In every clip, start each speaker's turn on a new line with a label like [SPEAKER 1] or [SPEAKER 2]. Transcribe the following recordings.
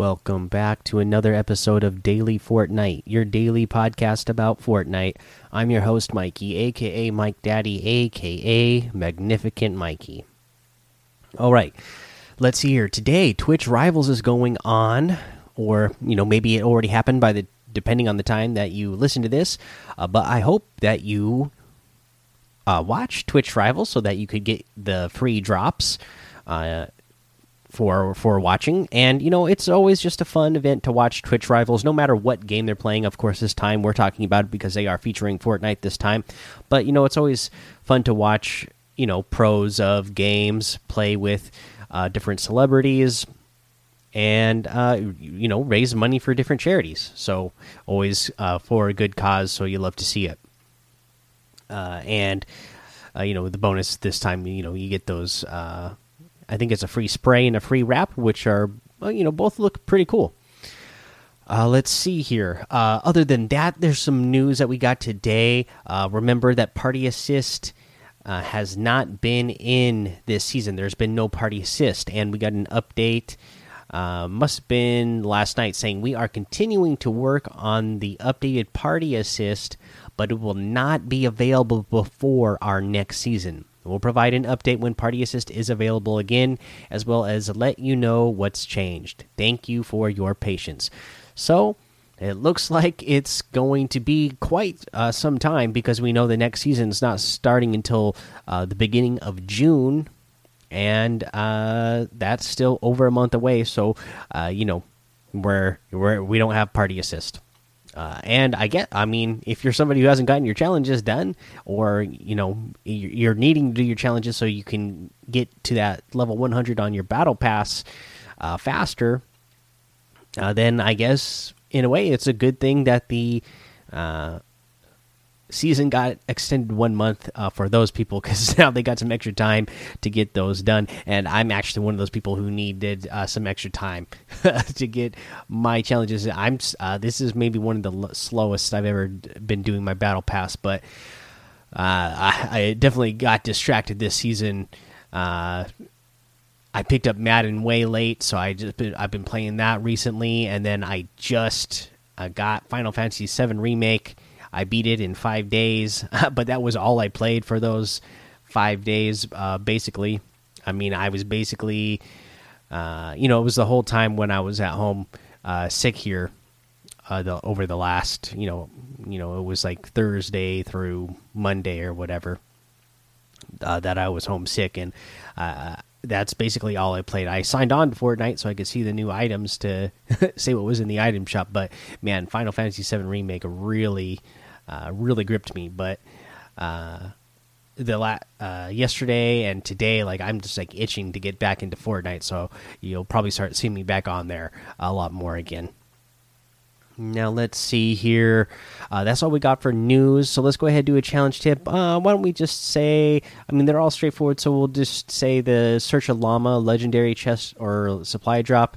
[SPEAKER 1] Welcome back to another episode of Daily Fortnite, your daily podcast about Fortnite. I'm your host, Mikey, aka Mike Daddy, aka Magnificent Mikey. All right, let's see here. Today, Twitch Rivals is going on, or you know, maybe it already happened by the depending on the time that you listen to this. Uh, but I hope that you uh, watch Twitch Rivals so that you could get the free drops. Uh, for for watching. And you know it's always just a fun event to watch twitch rivals no matter what game they're playing. Of course this time we're talking about it because they are featuring fortnite this time. But you know it's always fun to watch you know pros of games play with uh, different celebrities and uh, you know raise money for different charities. So always uh, for a good cause so you love to see it. Uh, and uh, you know the bonus this time you know you get those uh, I think it's a free spray and a free wrap, which are you know both look pretty cool. Uh, let's see here. Uh, other than that, there's some news that we got today. Uh, remember that Party Assist uh, has not been in this season. There's been no Party Assist, and we got an update. Uh, must have been last night saying we are continuing to work on the updated Party Assist, but it will not be available before our next season. We'll provide an update when Party Assist is available again, as well as let you know what's changed. Thank you for your patience. So, it looks like it's going to be quite uh, some time because we know the next season is not starting until uh, the beginning of June, and uh, that's still over a month away. So, uh, you know, we're, we're we don't have Party Assist. Uh, and I get, I mean, if you're somebody who hasn't gotten your challenges done, or you know, you're needing to do your challenges so you can get to that level 100 on your battle pass uh, faster, uh, then I guess in a way it's a good thing that the uh, season got extended one month uh, for those people because now they got some extra time to get those done. And I'm actually one of those people who needed uh, some extra time to get my challenges. I'm uh, this is maybe one of the slowest I've ever been doing my battle pass, but uh, I, I, definitely got distracted this season. Uh, I picked up Madden way late, so I just been, I've been playing that recently, and then I just uh, got Final Fantasy VII remake I beat it in five days, but that was all I played for those five days. Uh, basically, I mean, I was basically, uh, you know, it was the whole time when I was at home uh, sick here. Uh, the, over the last, you know, you know, it was like Thursday through Monday or whatever uh, that I was homesick, and uh, that's basically all I played. I signed on to Fortnite so I could see the new items to say what was in the item shop. But man, Final Fantasy VII Remake really uh, really gripped me. But uh, the la uh, yesterday and today, like I'm just like itching to get back into Fortnite. So you'll probably start seeing me back on there a lot more again. Now let's see here. Uh, that's all we got for news. So let's go ahead and do a challenge tip. Uh, why don't we just say? I mean, they're all straightforward. So we'll just say the search a llama legendary chest or supply drop.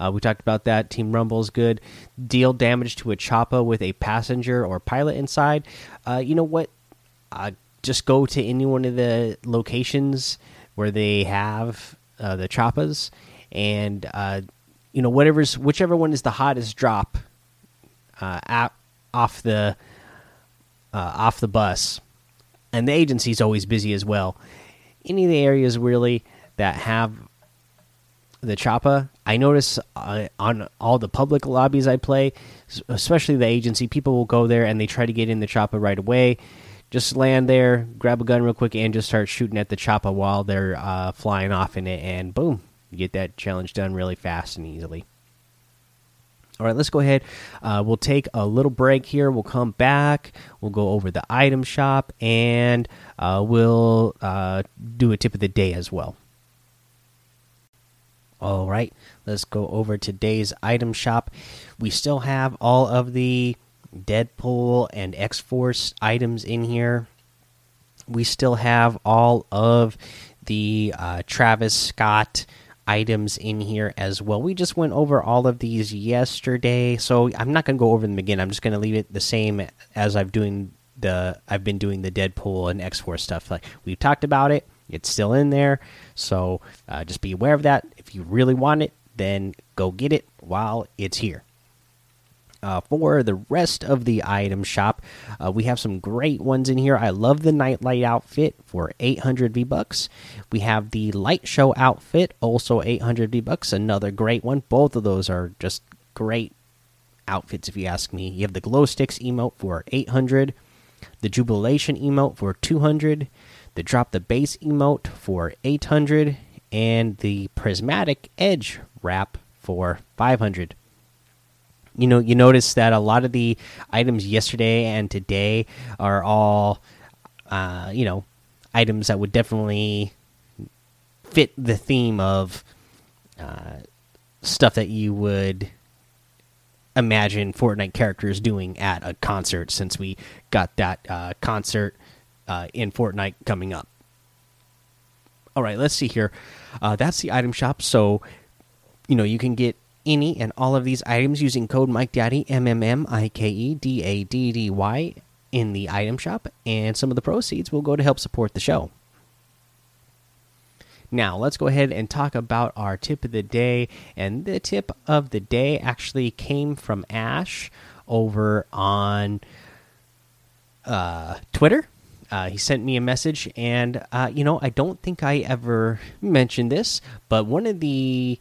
[SPEAKER 1] Uh, we talked about that. Team Rumble is good. Deal damage to a chopper with a passenger or pilot inside. Uh, you know what? Uh, just go to any one of the locations where they have uh, the choppas, and you know whatever's whichever one is the hottest drop uh, off the off the bus. And the agency's always busy as well. Any of the areas really that have the Choppa. I notice uh, on all the public lobbies I play, especially the agency, people will go there and they try to get in the Choppa right away. Just land there, grab a gun real quick, and just start shooting at the Choppa while they're uh, flying off in it, and boom, you get that challenge done really fast and easily. All right, let's go ahead. Uh, we'll take a little break here. We'll come back. We'll go over the item shop, and uh, we'll uh, do a tip of the day as well. All right, let's go over today's item shop. We still have all of the Deadpool and X Force items in here. We still have all of the uh, Travis Scott items in here as well. We just went over all of these yesterday, so I'm not going to go over them again. I'm just going to leave it the same as I've doing the I've been doing the Deadpool and X Force stuff. Like we've talked about it, it's still in there. So uh, just be aware of that. If you really want it, then go get it while it's here. Uh, for the rest of the item shop, uh, we have some great ones in here. I love the nightlight outfit for 800 V bucks. We have the light show outfit, also 800 V bucks. Another great one. Both of those are just great outfits, if you ask me. You have the glow sticks emote for 800, the jubilation emote for 200, the drop the bass emote for 800, and the prismatic edge wrap for 500 you know you notice that a lot of the items yesterday and today are all uh, you know items that would definitely fit the theme of uh, stuff that you would imagine Fortnite characters doing at a concert since we got that uh, concert uh, in Fortnite coming up. All right, let's see here. Uh, that's the item shop. So, you know, you can get any and all of these items using code Mike Daddy M M M I K E D A D D Y in the item shop, and some of the proceeds will go to help support the show. Now, let's go ahead and talk about our tip of the day. And the tip of the day actually came from Ash over on uh, Twitter. Uh, he sent me a message, and uh, you know, I don't think I ever mentioned this, but one of the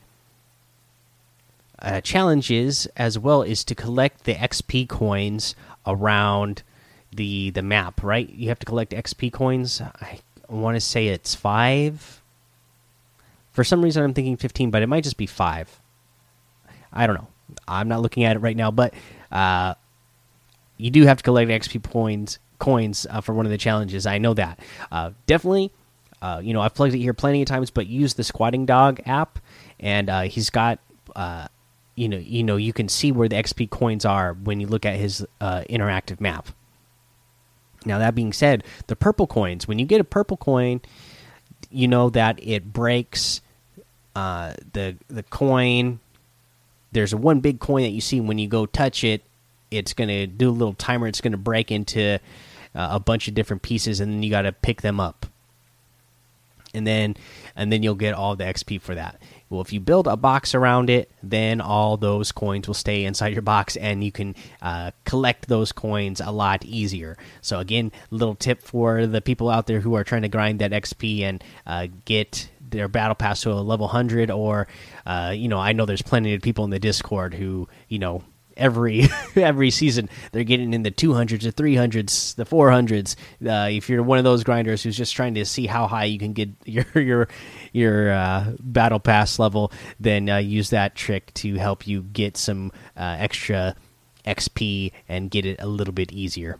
[SPEAKER 1] uh, challenges as well is to collect the XP coins around the the map. Right, you have to collect XP coins. I want to say it's five. For some reason, I'm thinking 15, but it might just be five. I don't know. I'm not looking at it right now, but uh, you do have to collect XP points coins uh, for one of the challenges. I know that. Uh, definitely, uh, you know, I've plugged it here plenty of times, but use the Squatting Dog app, and uh, he's got, uh, you know, you know, you can see where the XP coins are when you look at his uh, interactive map. Now that being said, the purple coins. When you get a purple coin, you know that it breaks the the coin. There's a one big coin that you see when you go touch it. It's gonna do a little timer. It's gonna break into uh, a bunch of different pieces, and then you got to pick them up, and then and then you'll get all the XP for that. Well, if you build a box around it, then all those coins will stay inside your box, and you can uh, collect those coins a lot easier. So again, little tip for the people out there who are trying to grind that XP and uh, get their battle pass to a level 100 or uh, you know i know there's plenty of people in the discord who you know every every season they're getting in the 200s the 300s the 400s uh, if you're one of those grinders who's just trying to see how high you can get your your your uh, battle pass level then uh, use that trick to help you get some uh, extra xp and get it a little bit easier